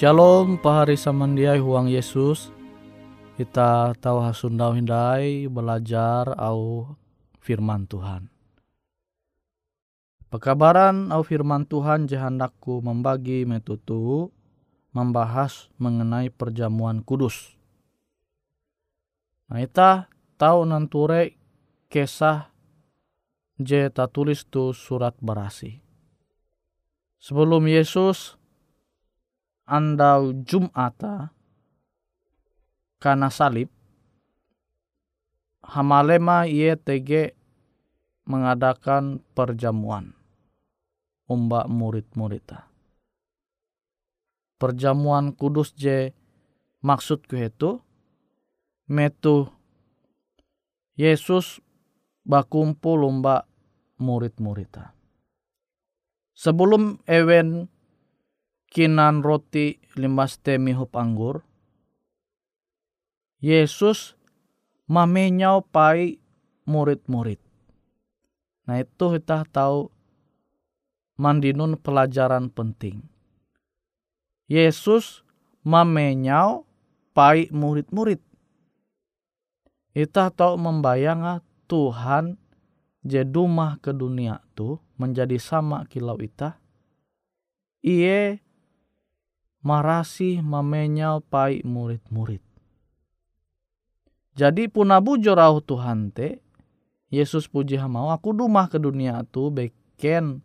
Shalom pahari samandiai huang Yesus. Kita tahu hasundau hindai belajar au firman Tuhan. Pekabaran au firman Tuhan jahandaku membagi metutu membahas mengenai perjamuan kudus. Nah, kita tahu nanture kisah je tulis tu surat berasi. Sebelum Yesus andau Jumata karena salib Hamalema tege mengadakan perjamuan umbak murid-muridnya. Perjamuan kudus je maksudku itu metu Yesus bakumpul umbak murid-muridnya. Sebelum ewen kinan roti limas temi hup anggur. Yesus mamenyau pai murid-murid. Nah itu kita tahu mandinun pelajaran penting. Yesus mamenyau pai murid-murid. Kita tahu membayang Tuhan jedumah ke dunia tu menjadi sama kilau ita. Iye marasi mamenyau pai murid-murid. Jadi puna bujurau Tuhan te, Yesus puji hamau aku dumah ke dunia tu beken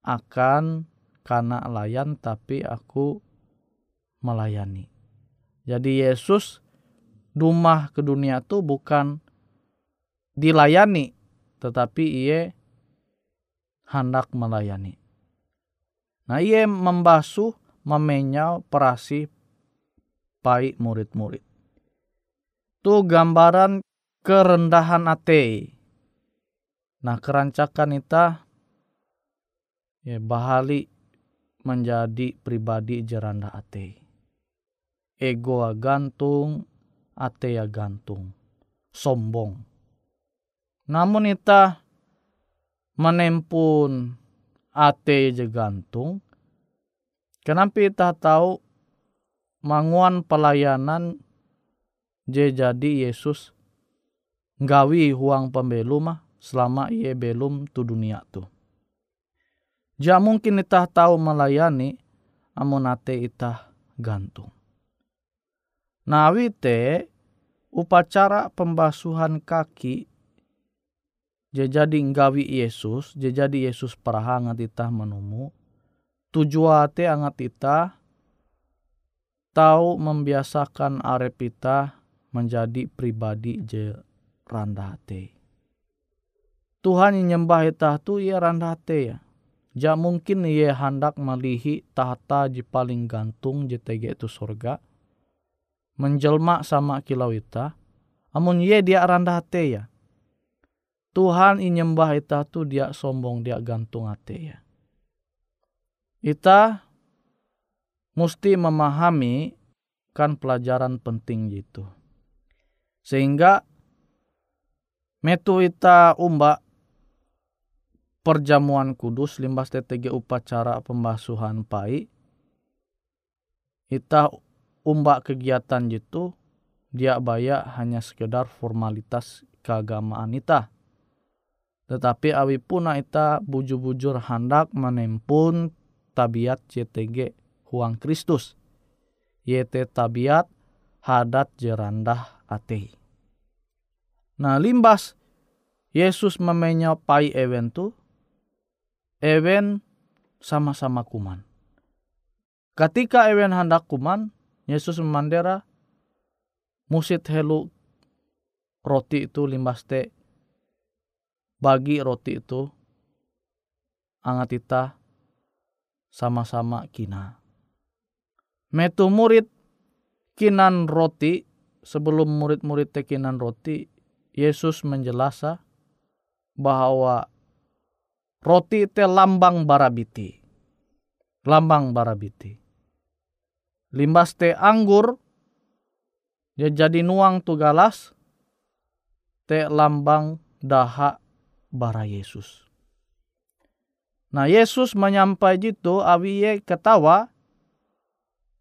akan kana layan tapi aku melayani. Jadi Yesus dumah ke dunia tu bukan dilayani tetapi ia hendak melayani. Nah, ia membasuh memenyau perasi pai murid-murid. Tu gambaran kerendahan ate. Nah kerancakan ita ya bahali menjadi pribadi jeranda ate. Ego gantung, ate ya gantung, sombong. Namun ita menempun ate je gantung, Kenapa kita tahu manguan pelayanan je jadi Yesus nggawi huang pembelu mah selama ia belum tu dunia tu. Ja mungkin kita tahu melayani amun ate itah gantung. Nawi te upacara pembasuhan kaki jadi nggawi Yesus, jadi Yesus perahangat itah menumu tujuate angat ita tahu membiasakan arep ita menjadi pribadi je randa hati. Tuhan yang nyembah ita tu ia randa hati ya. Ja mungkin ia hendak melihi tahta je paling gantung je tege itu surga. Menjelma sama kilau ita. Amun ia dia randa hati ya. Tuhan nyembah ita tu dia sombong dia gantung hati ya kita mesti memahami kan pelajaran penting gitu. Sehingga metu ita umba perjamuan kudus limbas TTG upacara pembasuhan pai ita umba kegiatan gitu dia baya hanya sekedar formalitas keagamaan ita tetapi awi puna ita bujur-bujur hendak menempun tabiat JTG huang Kristus. Yete tabiat hadat jerandah ate. Nah limbas Yesus pai ewen tu, ewen sama-sama kuman. Ketika ewen hendak kuman, Yesus memandera musit helu roti itu limbas te bagi roti itu angatita sama-sama kina. Metu murid kinan roti sebelum murid-murid tekinan roti Yesus menjelasa bahwa roti te lambang barabiti. Lambang barabiti. Limbas te anggur dia jadi nuang tu galas te lambang daha bara Yesus. Nah Yesus menyampai itu awi ye ketawa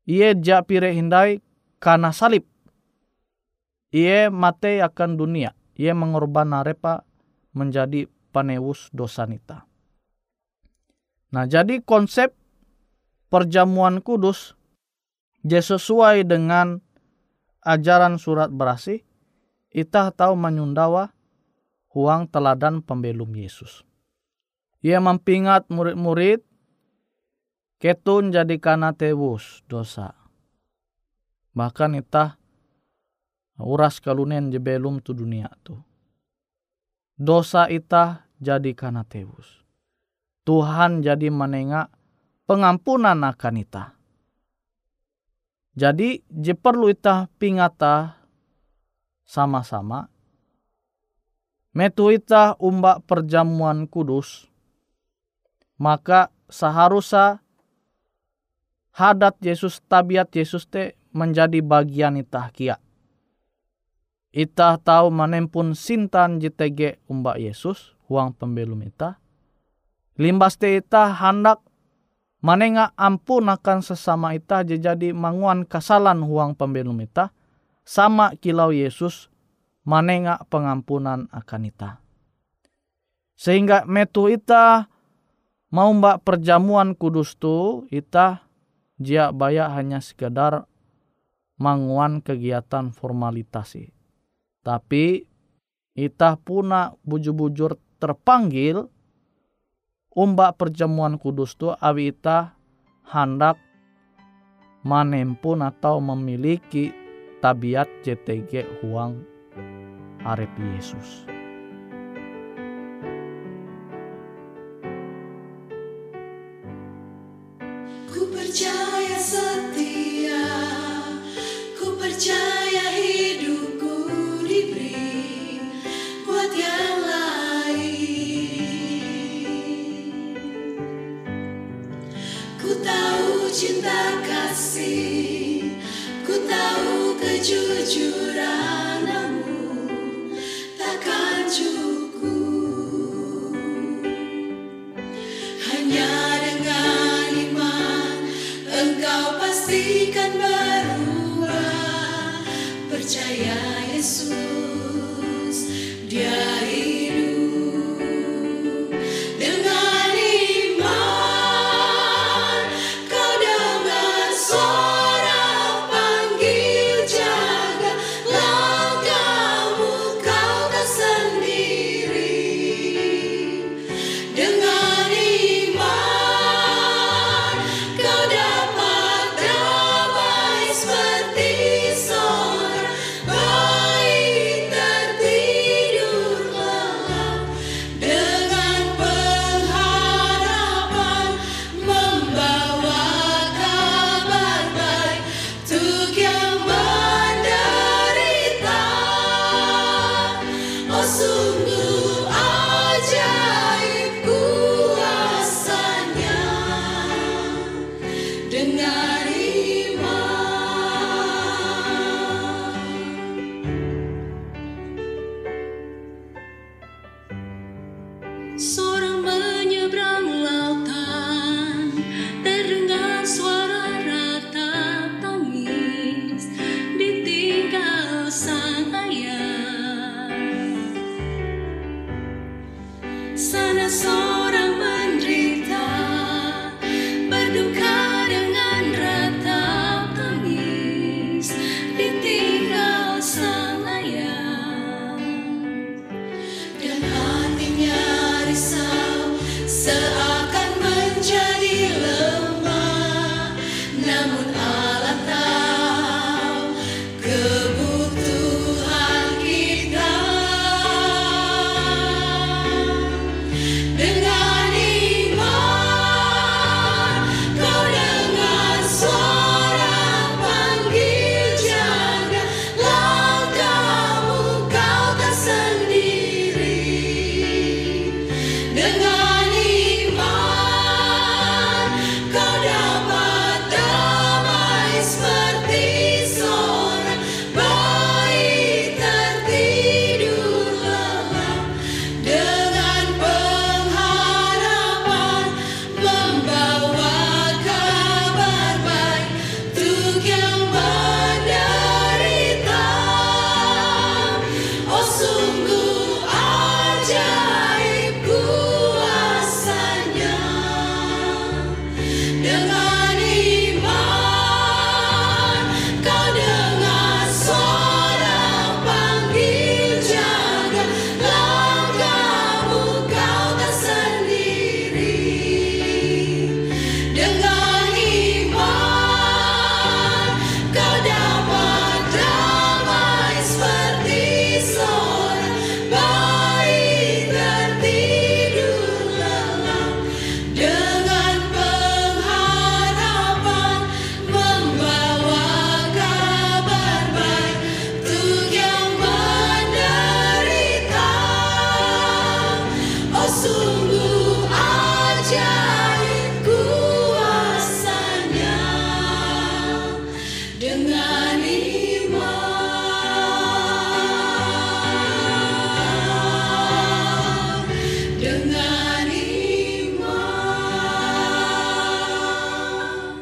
Ie ja pire hindai karena salib. Ie mate akan dunia. Ie mengorban arepa menjadi panewus dosa nita. Nah jadi konsep perjamuan kudus je sesuai dengan ajaran surat berasih itah tahu menyundawa huang teladan pembelum Yesus. Ia mempingat murid-murid ketun jadi kana tewus dosa. Bahkan itah uras kalunen je belum tu dunia tu. Dosa itah jadi kana tewus. Tuhan jadi menengak pengampunan akan itah. Jadi je perlu itah pingata sama-sama. Metu itah umbak perjamuan kudus. Maka seharusnya hadat Yesus tabiat Yesus te menjadi bagian itah kia. Itah tahu manempun sintan JTG umbak Yesus, huang pembelum itah. Limbas te itah hendak manenga ampun akan sesama itah jadi manguan kasalan huang pembelum itah. Sama kilau Yesus manenga pengampunan akan itah. Sehingga metu itah mau mbak perjamuan kudus tu itah jia baya hanya sekedar manguan kegiatan formalitasi. Tapi itah puna bujur-bujur terpanggil umbak perjamuan kudus tu awi itah hendak manempun atau memiliki tabiat JTG huang arep Yesus. you.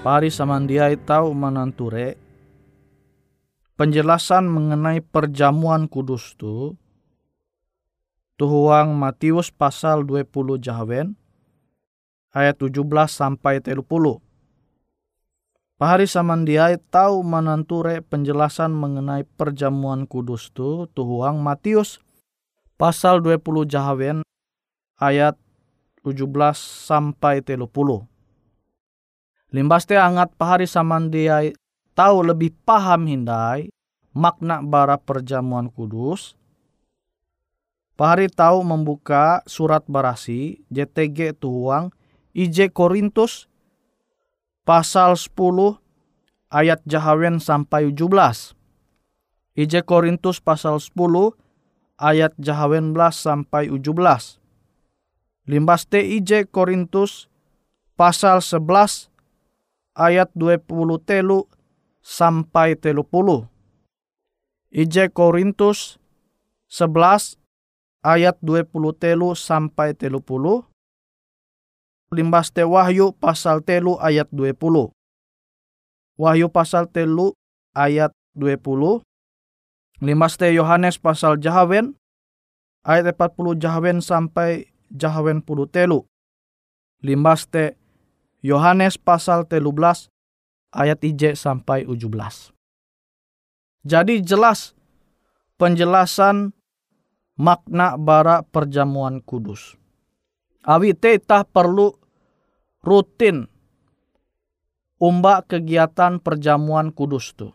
Pari samandiai tahu mananture penjelasan mengenai perjamuan kudus tu tuhuang Matius pasal 20 Jahawen ayat 17 sampai 30. Pahari samandiai tahu mananture penjelasan mengenai perjamuan kudus tu tuhuang Matius pasal 20 Jahawen ayat 17 sampai 30. Limbas te angat pahari samandiai tahu lebih paham hindai makna bara perjamuan kudus. Pahari tahu membuka surat barasi JTG tuhuang IJ Korintus pasal 10 ayat Jahawen sampai 17. IJ Korintus pasal 10 ayat Jahawen 11 sampai 17. Limbas te IJ Korintus pasal 11 ayat 20 telu sampai telu puluh. IJ Korintus 11 ayat 20 telu sampai telu puluh. Limbas te Wahyu pasal telu ayat 20. Wahyu pasal telu ayat 20. Limbas te Yohanes pasal Jahawen ayat 40 Jahawen sampai Jahawen puluh telu. Limbas te Yohanes pasal telu belas ayat IJ sampai 17. Jadi jelas penjelasan makna bara perjamuan kudus. Awi teh perlu rutin umba kegiatan perjamuan kudus tu.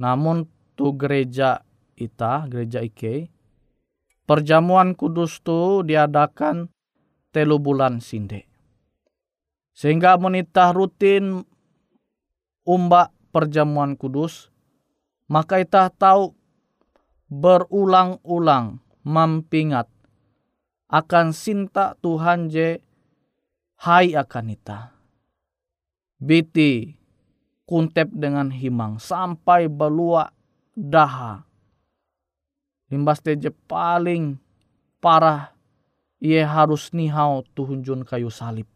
Namun tu gereja ita, gereja Ike, perjamuan kudus tu diadakan telu bulan sinde. Sehingga menitah rutin umba perjamuan kudus, maka kita tahu berulang-ulang mampingat akan sinta Tuhan je hai akan ita. Biti kuntep dengan himang sampai balua daha. Limbas je paling parah ia harus nihau tuhunjun kayu salib.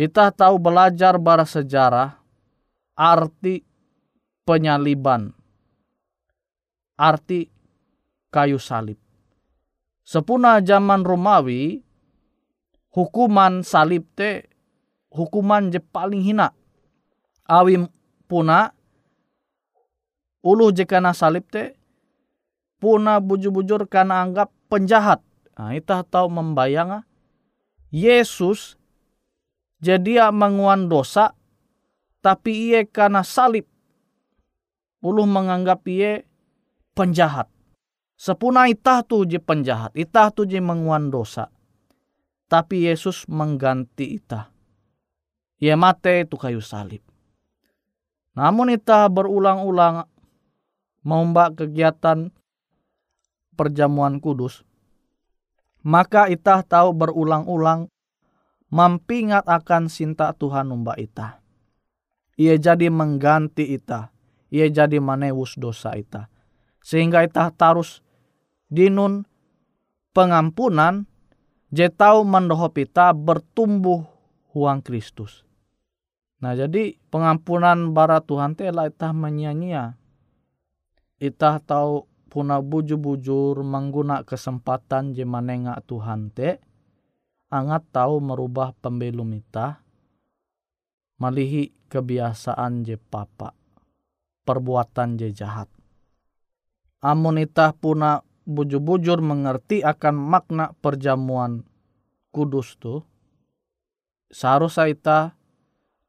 Kita tahu belajar bara sejarah arti penyaliban. Arti kayu salib. Sepuna zaman Romawi, hukuman salib te hukuman je paling hina. Awi puna ulu je kana salib te puna bujur-bujur karena anggap penjahat. Nah, kita tahu membayang Yesus jadi menguan dosa tapi ia karena salib ulu menganggap ia penjahat. Sepuna itah tu je penjahat itah tu je menguan dosa. Tapi Yesus mengganti itah. Ia mate tu kayu salib. Namun itah berulang-ulang membak kegiatan perjamuan kudus. Maka itah tahu berulang-ulang mampingat akan sinta Tuhan umba ita. Ia jadi mengganti ita. Ia jadi manewus dosa ita. Sehingga ita tarus dinun pengampunan je tahu mendohop ita bertumbuh huang Kristus. Nah jadi pengampunan bara Tuhan telah ita menyia-nyia. Ita tahu puna bujur-bujur mengguna kesempatan je manenga Tuhan te angat tahu merubah pembelum ita malihi kebiasaan je papa perbuatan je jahat amun ita puna bujur-bujur mengerti akan makna perjamuan kudus tu seharusnya ita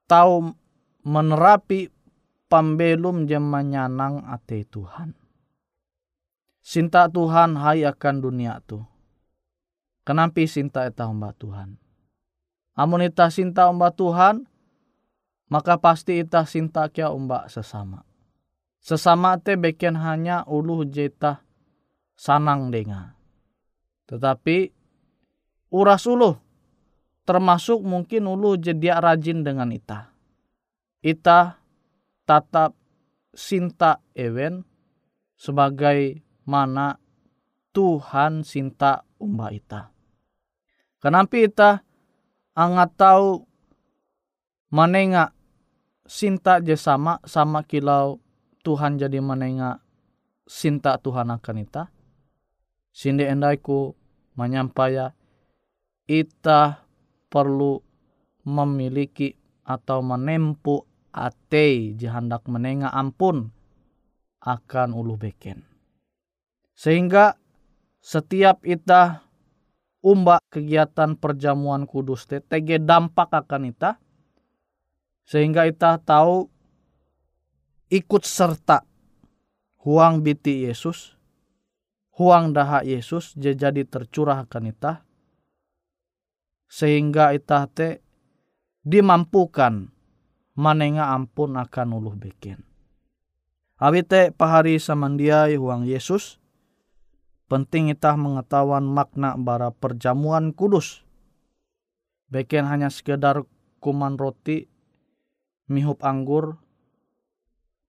tahu menerapi pembelum je menyanang ate Tuhan. Sinta Tuhan hai akan dunia tu. Kenapa sinta eta hamba Tuhan? Amun ita sinta hamba Tuhan, maka pasti ita sinta kia umba sesama. Sesama te beken hanya ulu jeta sanang denga. Tetapi uras ulu termasuk mungkin ulu jedia rajin dengan ita. Ita tatap sinta ewen sebagai mana Tuhan sinta umba ita. Kenapa ita angat tahu manenga sinta je sama sama kilau Tuhan jadi manenga sinta Tuhan akan ita. Sinde endaiku menyampaya ita perlu memiliki atau menempu ate jihandak menenga ampun akan ulu beken. Sehingga setiap ita umba kegiatan perjamuan kudus te tege dampak akan ita sehingga ita tahu ikut serta huang biti Yesus huang daha Yesus jadi tercurah akan ita sehingga ita te dimampukan manenga ampun akan uluh beken. Awite pahari samandiai huang Yesus penting kita mengetahuan makna bara perjamuan kudus. Beken hanya sekedar kuman roti, mihup anggur,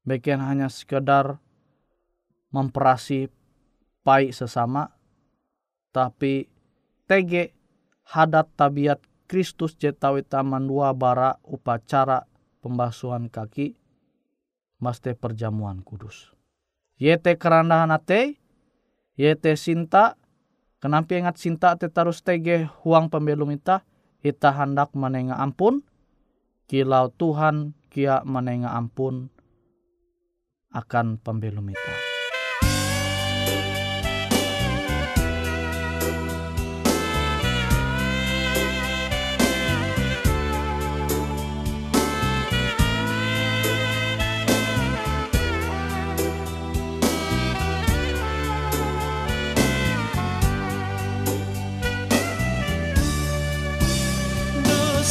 beken hanya sekedar memperasi pai sesama, tapi tege hadat tabiat Kristus jetawi taman dua bara upacara pembasuhan kaki, maste perjamuan kudus. Yete kerandahan ate, yete sinta kenapa ingat sinta te terus tege huang pembelum ita ita hendak menenga ampun kilau Tuhan kia menenga ampun akan pembelum ita.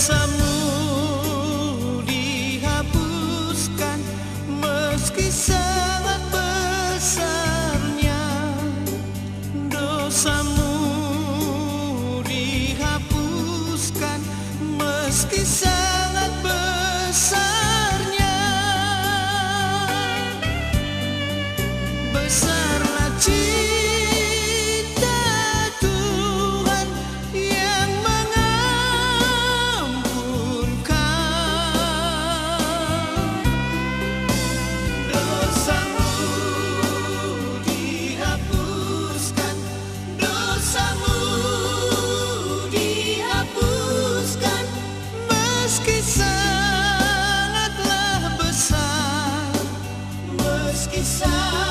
some quizás.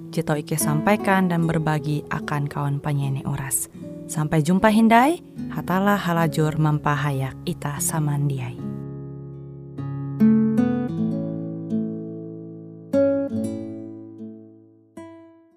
tau Ike sampaikan dan berbagi akan kawan panyene Uras. Sampai jumpa Hindai, hatalah halajur mempahayak Ita Samandiai.